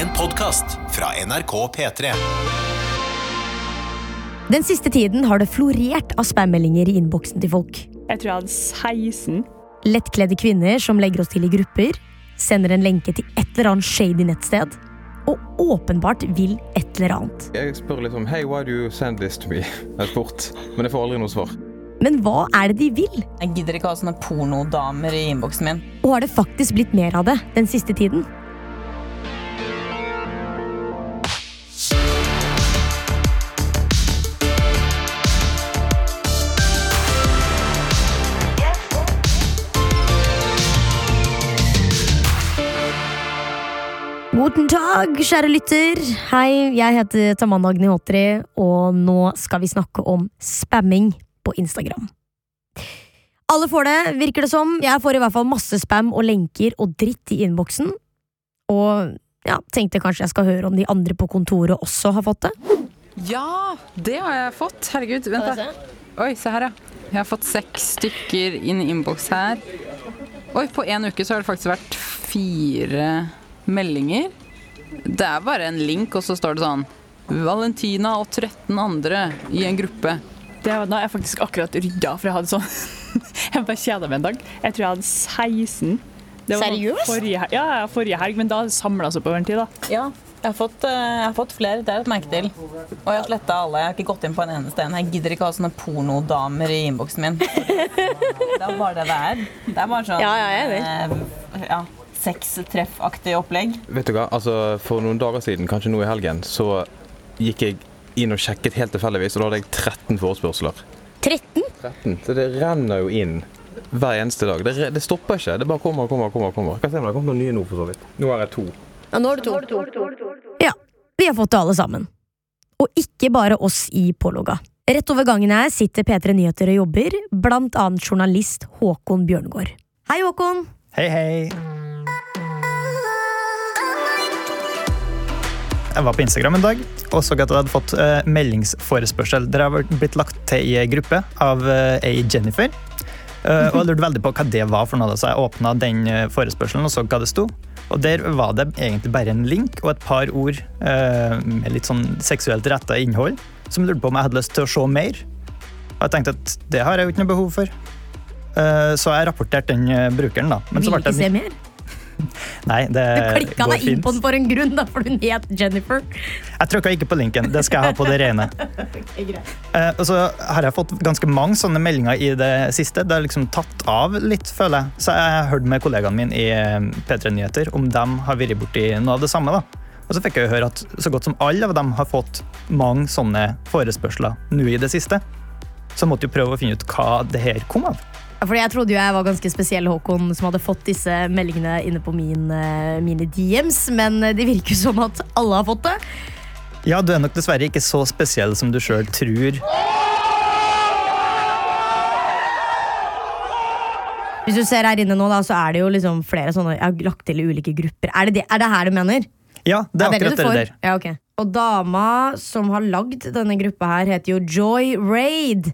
En podkast fra NRK P3. Den siste tiden har det florert av spammeldinger i innboksen til folk. Jeg tror jeg hadde 16. Lettkledde kvinner som legger oss til i grupper, sender en lenke til et eller annet shady nettsted, og åpenbart vil et eller annet. Jeg spør liksom Hey, why do you send this to me? Jeg har spurt, men jeg får aldri noe svar. Men hva er det de vil? Jeg gidder ikke ha sånne pornodamer i innboksen min. Og har det faktisk blitt mer av det den siste tiden? Guten tag, kjære lytter. Hei, jeg heter Tamanna Agnihotri, og nå skal vi snakke om spamming på Instagram. Alle får det, virker det som. Jeg får i hvert fall masse spam og lenker og dritt i innboksen. Og ja, tenkte kanskje jeg skal høre om de andre på kontoret også har fått det. Ja, det har jeg fått. Herregud, vent da. Oi, se her, ja. Jeg har fått seks stykker inn i innboks her. Oi, på en uke så har det faktisk vært fire meldinger. Det er bare en link, og så står det sånn Valentina og 13 andre i en gruppe. Det var da jeg faktisk akkurat rydda, for jeg hadde sånn Jeg bare kjeda meg en dag. Jeg tror jeg hadde 16. Det var Seriøst? Forrige, ja, forrige helg, men da samla seg opp over en tid, da. Ja, jeg har fått, eh, jeg har fått flere. Det er et merke til. Og jeg har sletta alle. Jeg har ikke gått inn på en eneste en. Jeg gidder ikke ha sånne pornodamer i innboksen min. Det er bare det det er. Det er bare sånn Ja, ja, jeg er eh, ja, sextreffaktig opplegg. Vet du hva, altså For noen dager siden, kanskje nå i helgen, så gikk jeg inn og sjekket helt tilfeldigvis, og da hadde jeg 13 forespørsler. 13? 13, Så det renner jo inn hver eneste dag. Det, det stopper ikke. Det bare kommer og kommer. kommer, kommer. Kan se om det har kommet noen nye nå, for så vidt. Nå har jeg to. Ja, nå har du to. Ja, vi har fått det alle sammen. Og ikke bare oss i Pålogga. Rett over gangen her sitter P3 Nyheter og jobber, blant annet journalist Håkon Bjørngård. Hei, Håkon! Hei, hei. Jeg var på Instagram en dag og så at jeg hadde fått eh, meldingsforespørsel. Dere har blitt lagt til i en gruppe av eh, ei Jennifer. Uh, og jeg lurte veldig på hva det var for noe, så jeg åpna den eh, forespørselen og så hva det sto. Og der var det egentlig bare en link og et par ord eh, med litt sånn seksuelt retta innhold, som jeg lurte på om jeg hadde lyst til å se mer. Og jeg tenkte at det har jeg jo ikke noe behov for. Eh, så jeg rapporterte den eh, brukeren, da. Men så Vil ikke se mer? Nei, det går fint. Du klikka deg inn på den for en grunn, da, for hun het Jennifer. Jeg trykka ikke på linken. Det skal jeg ha på det rene. Eh, og så har jeg fått ganske mange sånne meldinger i det siste. Det har liksom tatt av litt, føler jeg. Så jeg hørte med kollegaene mine i eh, P3 Nyheter om de har vært borti noe av det samme. da. Og så fikk jeg høre at så godt som alle av dem har fått mange sånne forespørsler nå i det siste. Så jeg måtte jo prøve å finne ut hva det her kom av. Fordi Jeg trodde jo jeg var ganske spesiell, Håkon, som hadde fått disse meldingene inne på min, eh, mine DMs, men eh, det virker som at alle har fått det. Ja, du er nok dessverre ikke så spesiell som du sjøl tror. Hvis du ser her inne nå, da, så er det jo liksom flere sånne Jeg har lagt til ulike grupper. Er det, det, er det her du mener? Ja, det er Ja, akkurat det der. Ja, okay. Og dama som har lagd denne gruppa her, heter jo Joy Raid.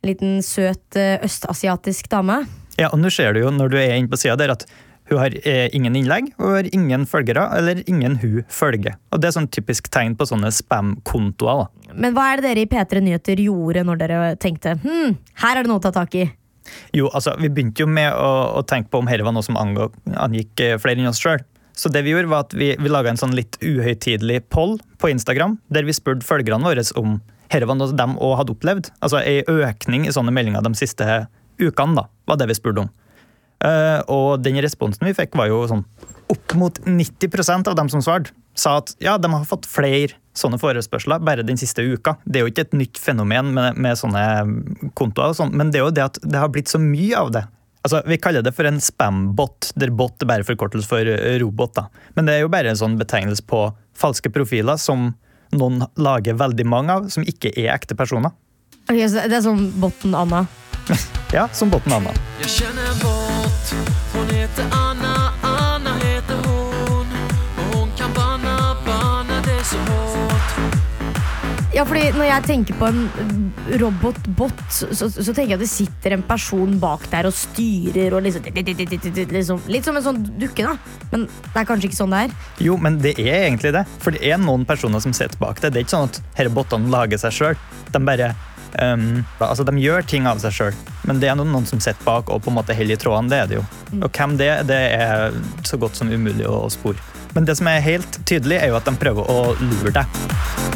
En liten søt eh, østasiatisk dame. Ja, og nå ser du jo når du er inne på sida der at hun har eh, ingen innlegg, og har ingen følgere, eller ingen hun følger. Og det er sånn typisk tegn på sånne spam-kontoer. da. Men hva er det dere i P3 Nyheter gjorde når dere tenkte hm, her er det noe å ta tak i? Jo, altså, vi begynte jo med å, å tenke på om dette var noe som angikk eh, flere enn oss sjøl. Så det vi gjorde var at vi, vi laga en sånn litt uhøytidelig poll på Instagram, der vi spurte følgerne våre om dette var noe de òg hadde opplevd. Altså ei økning i sånne meldinger de siste ukene, da, var det vi spurte om. Uh, og den responsen vi fikk, var jo sånn opp mot 90% av dem som svarte, sa at ja, de har fått flere sånne forespørsler bare den siste uka. Det er jo ikke et nytt fenomen med, med sånne kontoer, og sånt, men det er jo det at det har blitt så mye av det. Altså, Vi kaller det for en spambot, der bot er bare forkortelse for eh, robot. da. Men det er jo bare en sånn betegnelse på falske profiler som noen lager veldig mange av, som ikke er ekte personer. Ok, så Det er sånn botten Anna. Ja, som botten Anna. Jeg kjenner bot, hun heter Anna Ja, fordi Når jeg tenker på en robotbot, så, så, tenker jeg at det sitter en person bak der og styrer. og liksom, liksom Litt som en sånn dukke, da. Men det er kanskje ikke sånn det er. Jo, men det er egentlig det. For det er noen personer som sitter bak det. Det er ikke sånn at disse botene lager seg sjøl. De bare um, altså de gjør ting av seg sjøl, men det er noen, noen som sitter bak og på en måte holder i trådene. Det er det jo. Og hvem det er, det er så godt som umulig å spore. Men det som er helt tydelig, er jo at de prøver å lure deg.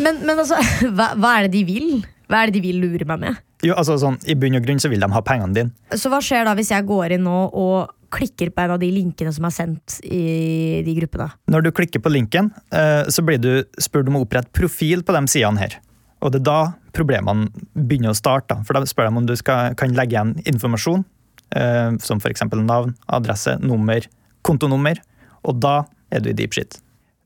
Men, men altså, hva, hva er det de vil? Hva er det de vil lure meg med? Jo, altså sånn, I bunn og grunn så vil de ha pengene dine. Så hva skjer da hvis jeg går inn nå og klikker på en av de linkene som er sendt i de gruppene? Når du klikker på linken, eh, så blir du spurt om å opprette profil på de sidene her. Og det er da problemene begynner å starte. For da spør de om du skal, kan legge igjen informasjon, eh, som f.eks. navn, adresse, nummer, kontonummer. Og da er du i deep shit.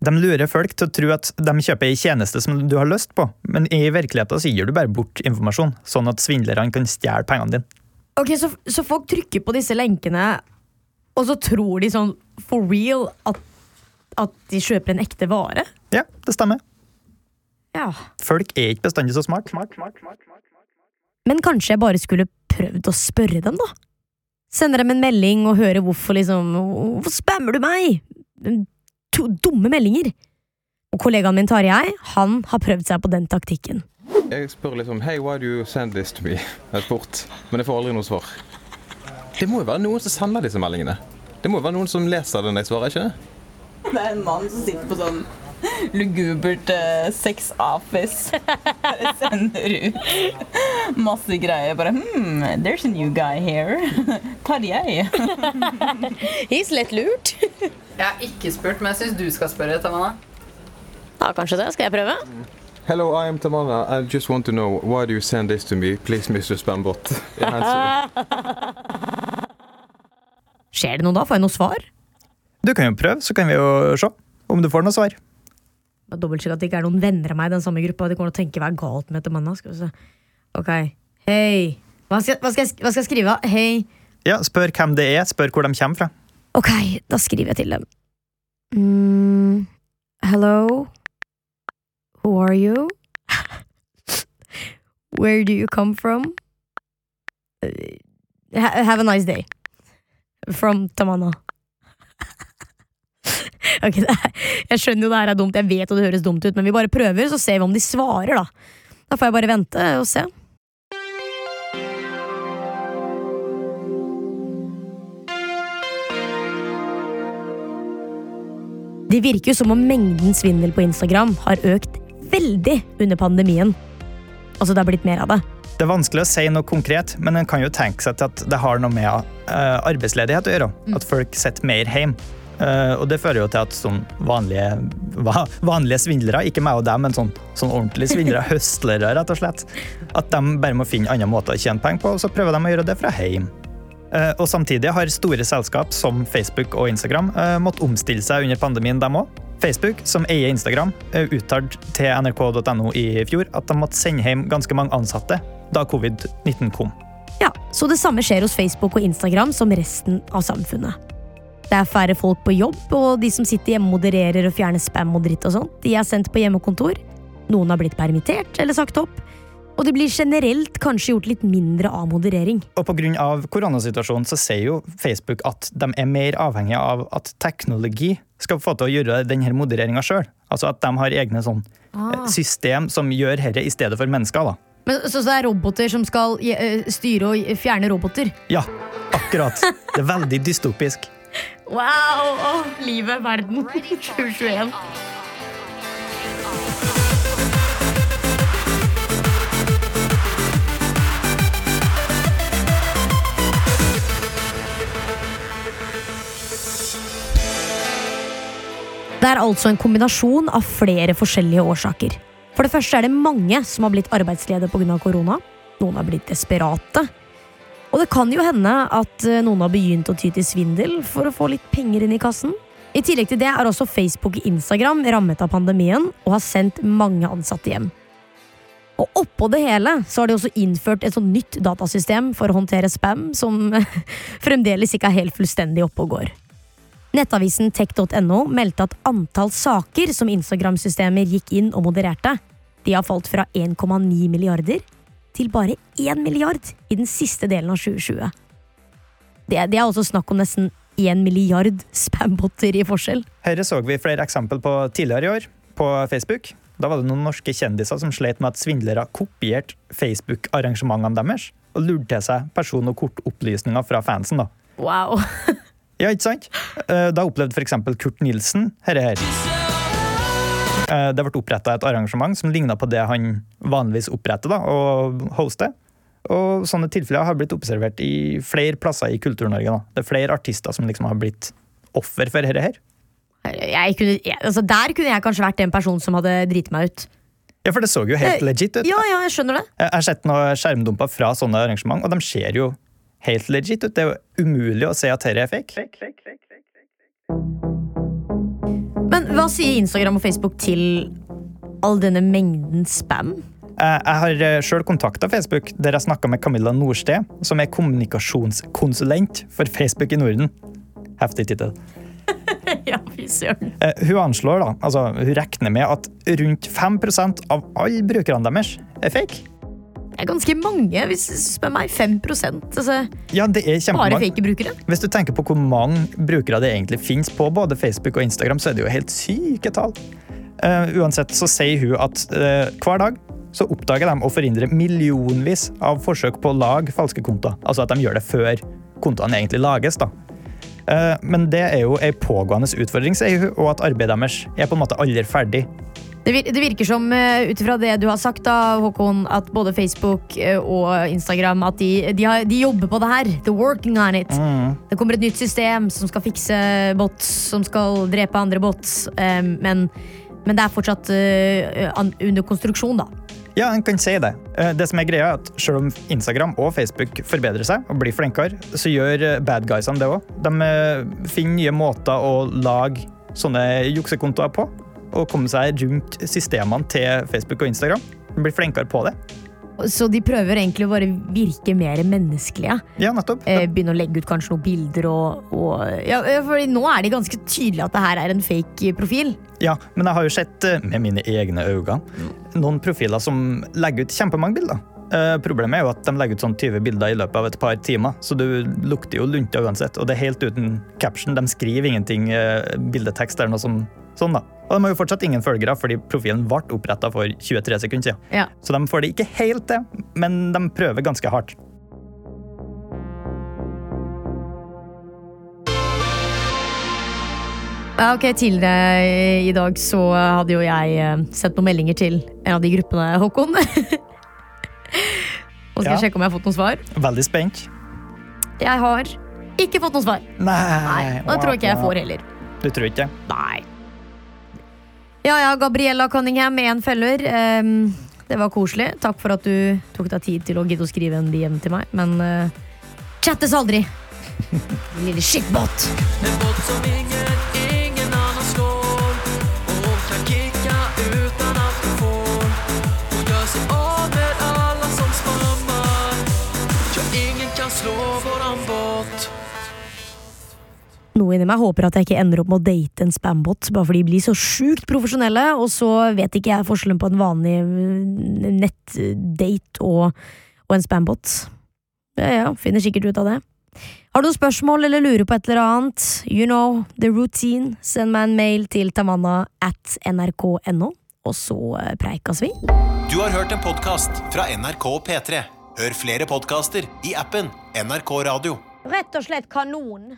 De lurer folk til å tro at de kjøper en tjeneste som du har lyst på, men i virkeligheten så gir du bare bort informasjon, sånn at svindlerne kan stjele pengene dine. Ok, så, så folk trykker på disse lenkene, og så tror de sånn for real at, at de kjøper en ekte vare? Ja, det stemmer. Ja. Folk er ikke bestandig så smart. Men kanskje jeg bare skulle prøvd å spørre dem, da? Sende dem en melding og høre hvorfor liksom Hvorfor spammer du meg? To dumme meldinger. Og kollegaen min Tarjei, han har prøvd seg på den taktikken. Jeg spør liksom Hey, why do you send this to me? Jeg har spurt, men jeg får aldri noe svar. Det må jo være noen som sender disse meldingene. Det må jo være noen som leser den jeg svarer, ikke det? Det er en mann som sitter på sånn lugubert uh, sex-office. Bare sender ut masse greier. Bare hmm, there's a new guy here. Tarjei. He's lett lurt. Jeg har ikke spurt, men jeg syns du skal spørre, Tamanna. Ja, kanskje det. Skal jeg prøve? Hello, I am Tamanna. I just want to know why do you send this to me? Please, Mr. Spambot. Skjer det noe da? Får jeg noe svar? Du kan jo prøve, så kan vi jo se om du får noe svar. Dobbeltsjekk at det ikke er noen venner av meg i den samme gruppa. De kommer til å tenke hva er galt med dette mannet. Skal vi se. Ok. Hei. Hva skal, hva, hva skal jeg skrive? Hei. Ja, Spør hvem det er, spør hvor de kommer fra. Ok, da skriver jeg til dem. Mm, hello? Who are you? Where do you come from? Uh, have a nice day. From Tamanna. Ok, det er, Jeg skjønner jo det her er dumt, jeg vet at det høres dumt ut, men vi bare prøver, så ser vi om de svarer, da. Da får jeg bare vente og se. Det virker jo som om mengden svindel på Instagram har økt veldig under pandemien. Altså, det har blitt mer av det. Det er vanskelig å si noe konkret, men en kan jo tenke seg til at det har noe med eh, arbeidsledighet å gjøre. At folk sitter mer hjemme. Eh, og det fører jo til at sånn vanlige, vanlige svindlere, ikke meg og dem, men sånn, sånn ordentlige svindlere, høstlere rett og slett, at de bare må finne andre måter å tjene penger på, og så prøver de å gjøre det fra hjem. Eh, og samtidig har store selskap som Facebook og Instagram eh, måttet omstille seg under pandemien, dem òg. Facebook, som eier Instagram, uttalte til nrk.no i fjor at de måtte sende hjem ganske mange ansatte da covid-19 kom. Ja, Så det samme skjer hos Facebook og Instagram som resten av samfunnet. Det er færre folk på jobb, og de som sitter hjemme og modererer og fjerner spam og dritt og sånt, de er sendt på hjemmekontor. Noen har blitt permittert eller sagt opp. Og det blir generelt kanskje gjort litt mindre av moderering. Og pga. koronasituasjonen så sier jo Facebook at de er mer avhengige av at teknologi skal få til å gjøre denne modereringa sjøl. Altså at de har egne sånn Ah. system som gjør dette i stedet for mennesker. da. Men, så, så det er roboter som skal eh, styre og fjerne roboter? Ja, akkurat. Det er veldig dystopisk. Wow! Oh, livet, verden. 2021. Det er altså en kombinasjon av flere forskjellige årsaker. For det første er det mange som har blitt arbeidsledige pga. korona. Noen har blitt desperate. Og det kan jo hende at eh, noen har begynt å ty til svindel for å få litt penger inn i kassen. I tillegg til det er også Facebook og Instagram rammet av pandemien og har sendt mange ansatte hjem. Og oppå det hele så har de også innført et sånt nytt datasystem for å håndtere spam, som fremdeles ikke er helt fullstendig oppe og går. Nettavisen tech.no meldte at antall saker som Instagram-systemer gikk inn og modererte, de har falt fra 1,9 milliarder til bare 1 milliard i den siste delen av 2020. Det, det er altså snakk om nesten 1 milliard spambotter i forskjell. Her så vi flere eksempel på tidligere i år, på Facebook. Da var det noen norske kjendiser som slet med at svindlere kopierte Facebook-arrangementene deres og lurte til seg person- og kortopplysninger fra fansen. da. Wow. Ja, ikke sant? Eh, Da opplevde f.eks. Kurt Nilsen dette her. Eh, Det ble oppretta et arrangement som ligna på det han vanligvis oppretter da, og hoster. Og sånne tilfeller har blitt observert i flere plasser i Kultur-Norge. da. Det er flere artister som liksom har blitt offer for dette her. Jeg kunne, jeg, altså der kunne jeg kanskje vært den personen som hadde driti meg ut. Ja, for det så jo helt jeg, legit ut. Ja, ja, jeg skjønner det. Jeg har sett noen skjermdumper fra sånne arrangement, og de ser jo helt legit ut. Det er jo umulig å se at dette er fake. fake, fake. Men hva sier Instagram og Facebook til all denne mengden spam? Jeg jeg har sjøl kontakta Facebook, der jeg snakka med Camilla Norsted, som er kommunikasjonskonsulent for Facebook i Norden. Heftig tittel. ja, fy søren. Eh, Hun anslår da, altså hun regner med at rundt 5% av alle brukerne deres er fake. Det er ganske mange, hvis du spør meg. 5% altså, Ja, det er Bare fake brukere. Hvis du tenker på hvor mange brukere det egentlig finnes på både Facebook og Instagram, så er det jo helt syke tall. Uh, uansett så sier hun at uh, hver dag så oppdager de å forhindre millionvis av forsøk på å lage falske kontoer. Altså at de gjør det før kontoene egentlig lages. da. Eh, men det er jo ei pågående utfordring, sier hun, og at arbeidet deres er på en måte aldri ferdig. Det, virker som, uh, ut ifra det du har sagt, da, Håkon, at både Facebook eh, og Instagram at de, de, har, de jobber på det her. They're working on it. Det kommer et nytt system som skal fikse bots, som skal drepe andre bots. eh, men, men det er fortsatt eh, under konstruksjon, da. Ja, en kan si det. Eh, Det som er greia er at Selv om Instagram og Facebook forbedrer seg og blir flinkere, så gjør eh, bad guysene det òg. De eh, finner nye måter å lage sånne juksekontoer på. Og komme seg rundt systemene til Facebook og Instagram. De blir flinkere på det. Så de prøver egentlig å bare virke mer menneskelige. Ja, nettopp. Ja. begynne å legge ut kanskje noen bilder og, og ja, fordi Nå er det ganske tydelig at det her er en fake profil. Ja, men jeg har jo sett eh, med mine egne øyne noen profiler som legger ut kjempemange bilder. Eh, Problemet er jo at de legger ut sånn 20 bilder i løpet av et par timer, så du lukter jo lunta uansett. Og det er helt uten caption. De skriver ingenting eh, bildetekst eller noe sånt, sånn, da. Og de har jo fortsatt ingen følgere, fordi profilen ble oppretta for 23 sekunder siden. Ja. Så de får det ikke helt til, men de prøver ganske hardt. Ja, ok, Tidligere i dag så hadde jo jeg eh, sendt noen meldinger til en av de gruppene, Håkon. Nå skal Ja. jeg sjekke om jeg har fått noe svar. Veldig spent. Jeg har ikke fått noe svar. Nei. Nei, og det tror jeg ikke jeg får heller. Du tror ikke? Nei. Ja ja, Gabriella Cunningham én følger. Ehm, det var koselig. Takk for at du tok deg tid til å gidde å skrive en DM til meg, men uh, chattes aldri. Lille shitbot. En båt som ingen Noe inni meg håper at jeg ikke ender opp med å date en spambot, bare fordi de blir så sjukt profesjonelle, og så vet ikke jeg forskjellen på en vanlig øh, nettdate og, og en spambot. Ja, ja, finner sikkert ut av det. Har du noen spørsmål eller lurer på et eller annet? You know the routine. Send meg en mail til tamanna at nrk.no, og så øh, preikas vi. Du har hørt en podkast fra NRK P3. Hør flere podkaster i appen NRK Radio. Rett og slett kanon.